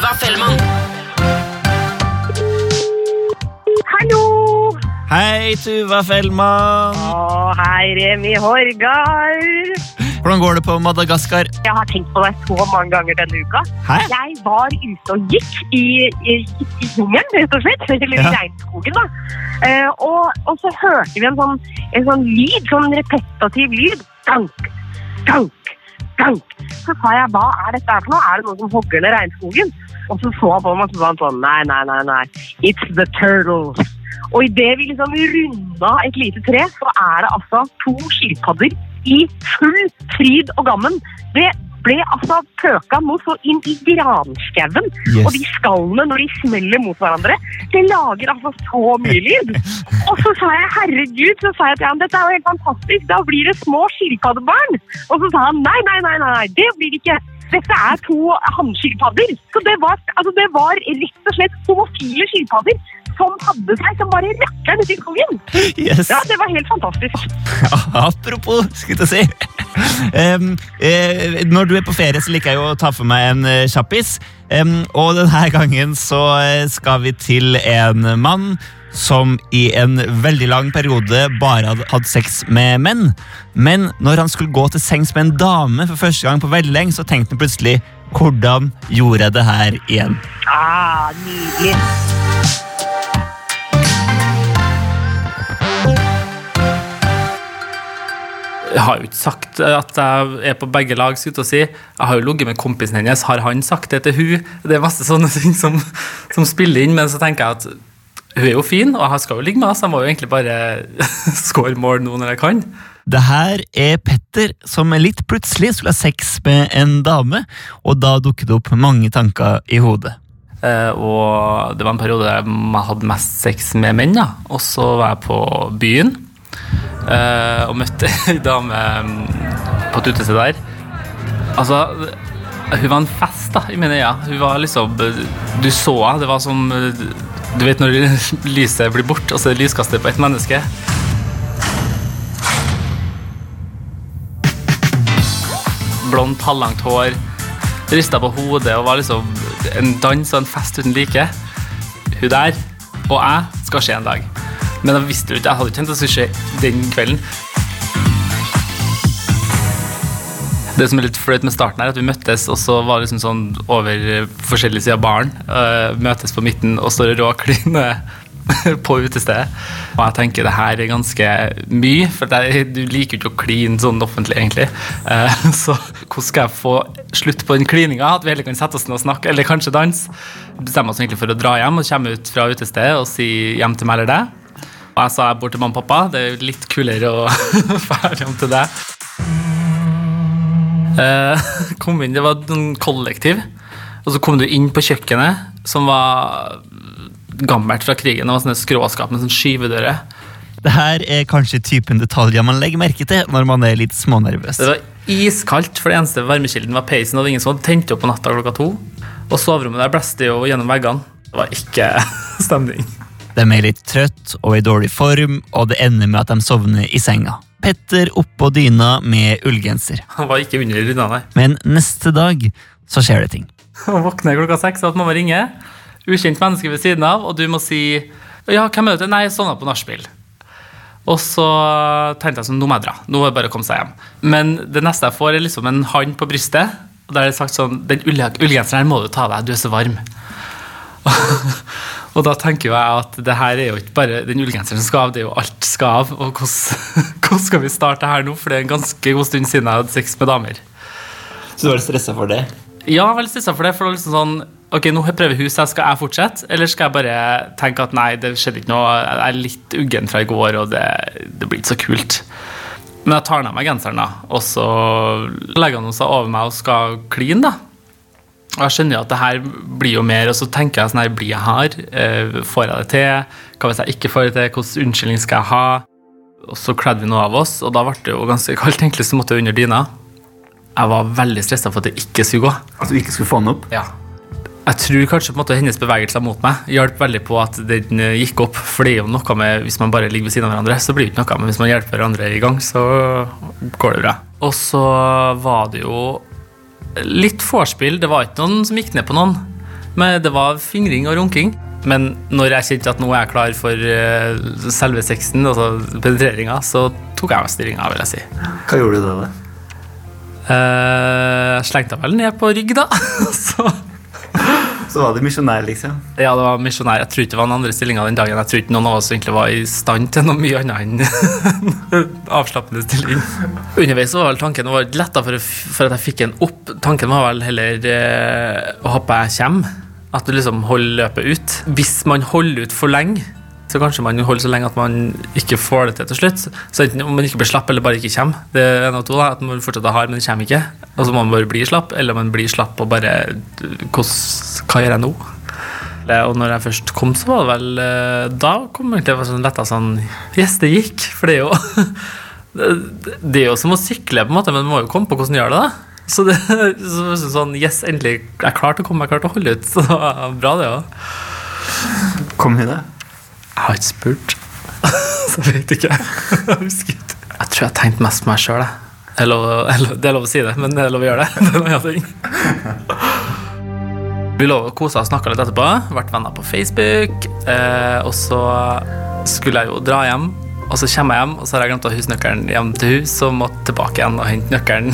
Tuva Fellmann. Hallo! Hei, Tuva Fellmann. Å, hei, Remi Horgard. Hvordan går det på Madagaskar? Jeg har tenkt på deg så mange ganger denne uka. Hæ? Jeg var ute og gikk i, i, i jungelen, rett og slett. Eller i Ja. regnskogen, da. Eh, og, og så hørte vi en sånn, en sånn lyd, sånn repetitiv lyd. Dank, gank, gank. Så sa jeg, hva er dette her for noe? Er det noen som hogger ned regnskogen? Og så så han på meg og sa sånn, nei, nei, nei, nei. It's the turtles. Og idet vi liksom runda et lite tre, så er det altså to skilpadder i full fryd og gammen. Det ble altså pøka mot så inn i granskauen. Yes. Og de skallene, når de smeller mot hverandre, det lager altså så mye lyd. Og så sa jeg herregud, så sa jeg til han, dette er jo helt fantastisk, da blir det små skilpaddebarn. Og så sa han nei, nei, nei, nei, det blir det ikke. Dette er to hannskilpadder. Så det var, altså det var rett og slett homofile skilpadder som hadde seg som bare rakkeren i kongen. Yes. Ja, det var helt fantastisk. Apropos, skulle jeg si. Um, uh, når du er på ferie, så liker jeg jo å ta for meg en eh, kjappis. Um, og denne gangen så eh, skal vi til en mann som i en veldig lang periode bare hadde hatt sex med menn. Men når han skulle gå til sengs med en dame for første gang på veldig lenge, så tenkte han plutselig hvordan gjorde jeg det her igjen? Ah, nydelig. Jeg har jo ikke sagt at jeg er på begge lag. skulle jeg si. Jeg har jo ligget med kompisen hennes. Har han sagt det til hun? Det er masse sånne ting som, som spiller inn. Men så tenker jeg at hun er jo fin, og jeg skal jo ligge med henne, så jeg må jo egentlig bare score mål nå når jeg kan. Det her er Petter som litt plutselig skulle ha sex med en dame, og da dukket det opp mange tanker i hodet. Uh, og det var en periode der jeg hadde mest sex med menn. da. Og så var jeg på byen og møtte ei dame mm, på et utested der. Altså, hun var en fest da, i mine øyne. Hun var liksom Du så henne. Det var som Du vet når lyset blir borte, og så er det lyskaster på et menneske. Blondt, halvlangt hår. Rista på hodet og var liksom en dans og en fest uten like. Hun der og jeg skal skje en dag. Men jeg visste jo ikke, jeg hadde ikke tenkt at det skulle skje den kvelden. Det som er litt flaut med starten, er at vi møttes, og så var det liksom sånn over forskjellige sider av baren. Uh, møtes på midten og står og råkliner på utestedet. Og jeg tenker det her er ganske mye, for er, du liker jo ikke å kline sånn offentlig, egentlig. Eh, så hvordan skal jeg få slutt på den klininga? At vi heller kan sette oss ned og snakke, eller kanskje danse? Bestemmer oss egentlig for å dra hjem og komme ut fra utestedet og si hjem til meg eller deg. Og jeg sa jeg bort til mamma og pappa. Det er litt kulere å være hjem til deg. Eh, kom inn, Det var en kollektiv. Og så kom du inn på kjøkkenet, som var gammelt fra krigen. Det var sånne skråskap med sånn skyvedører. Det her er kanskje typen detaljer man legger merke til når man er litt smånervøs. Det var iskaldt, for det eneste varmekilden var peisen. Og det var ingen som hadde tent opp på natta klokka to. Og soverommet der blåste jo gjennom veggene. Det var ikke stemning. De er litt trøtt og i dårlig form, og det ender med at de sovner i senga. Petter oppå dyna med ullgenser. Han var ikke under dyna, nei. Men neste dag så skjer det ting. Han våkner klokka seks av at mamma ringer. Ukjent menneske ved siden av, og du må si Ja, hvem er det? Nei, jeg sovna på nachspiel. Og så tenkte jeg sånn, nå må jeg dra. Nå er det bare å komme seg hjem. Men det neste jeg får, er liksom en hånd på brystet. Og der er det sagt sånn Den ull- ullgenseren her må du ta av deg, du er så varm. og da tenker jo jeg at det her er jo ikke bare den ullgenseren som skal av, det er jo alt skal av. Og hvordan, hvordan skal vi starte her nå? For det er en ganske god stund siden jeg hadde sex med damer. Så du var stressa for det? Ja, jeg litt stressa for det. For det var liksom sånn Ok, nå prøver hun seg, skal jeg fortsette? Eller skal jeg bare tenke at nei, det skjedde ikke noe, jeg er litt uggen fra i går, og det, det blir ikke så kult. Men jeg tar ned meg genseren, da, og så legger han seg over meg og skal kline, da. Jeg skjønner jo at det her blir jo mer, og så tenker jeg sånn her, blir jeg her? Eh, får jeg det til? Hva hvis jeg ikke får det til? Hvilken unnskyldning skal jeg ha? Og så kledde vi noe av oss, og da ble det jo ganske kaldt, egentlig, så måtte jeg under dyna. Jeg var veldig stressa for at det ikke skulle gå. At du ikke skulle få den opp? Ja. Jeg tror kanskje på en måte hennes bevegelser mot meg hjalp veldig på at den eh, gikk opp. For det er jo noe med hvis man bare ligger ved siden av hverandre, så blir det ikke noe. Men hvis man hjelper hverandre i gang, så går det bra. Og så var det jo litt vorspiel. Det var ikke noen som gikk ned på noen. Men det var fingring og runking. Men når jeg kjente at nå er jeg klar for eh, selve sexen, altså penetreringa, så tok jeg meg stillinga, vil jeg si. Hva gjorde du da? da? Eh, slengte meg vel ned på rygg, da. så Så var det misjonær, liksom? Ja, det var misjonær. Jeg tror ikke det var den andre stillinga den dagen. Jeg tror ikke noen av oss egentlig var i stand til noe mye annet enn avslappende stilling. Underveis var vel tanken det var letta for, for, at jeg fikk en opp. Tanken var vel heller eh, å håpe jeg kommer. At du liksom holder løpet ut. Hvis man holder ut for lenge, så kanskje man holder så lenge at man ikke får det til til slutt. Så enten om man ikke blir slapp eller bare ikke kommer. Det er en av to da, At man fortsetter hard, men det kommer ikke. Og så må man bare bli slapp, eller man blir slapp og bare Hva gjør jeg nå? Og når jeg først kom, så var det vel eh, Da kom jeg til å sånn letta sånn Yes, det gikk. For det er jo Det er jo som å sykle, på en måte, men man må jo komme på hvordan du gjør det. da Så det så, sånn Yes, endelig. Jeg klarte å komme, jeg klarte å holde ut. Så det var bra, det òg. Kom hun, da? Jeg har ikke spurt. Så jeg vet ikke. Jeg husker ikke. Jeg tror jeg tenkte mest på meg sjøl. Det er lov å si det, men det er lov å gjøre det. det er en annen ting. Vi lå og kosa og snakka litt etterpå. Vært venner på Facebook. Eh, og så skulle jeg jo dra hjem. Og så kommer jeg hjem, og så har jeg glemt å ha husnøkkelen hjem til hus, og måtte tilbake igjen og hente nøkkelen.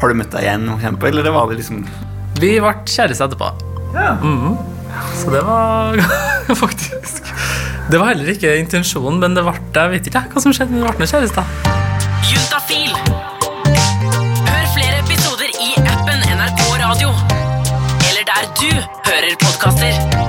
Har du møtt deg igjen eller var det liksom Vi ble kjærester etterpå. Ja. Mhm. Så det var faktisk Det var heller ikke intensjonen, men det ble, jeg vet ikke hva som skjedde, men det ble noe kjærester. Juntafil. Hør flere episoder i appen NRK Radio. Eller der du hører podkaster.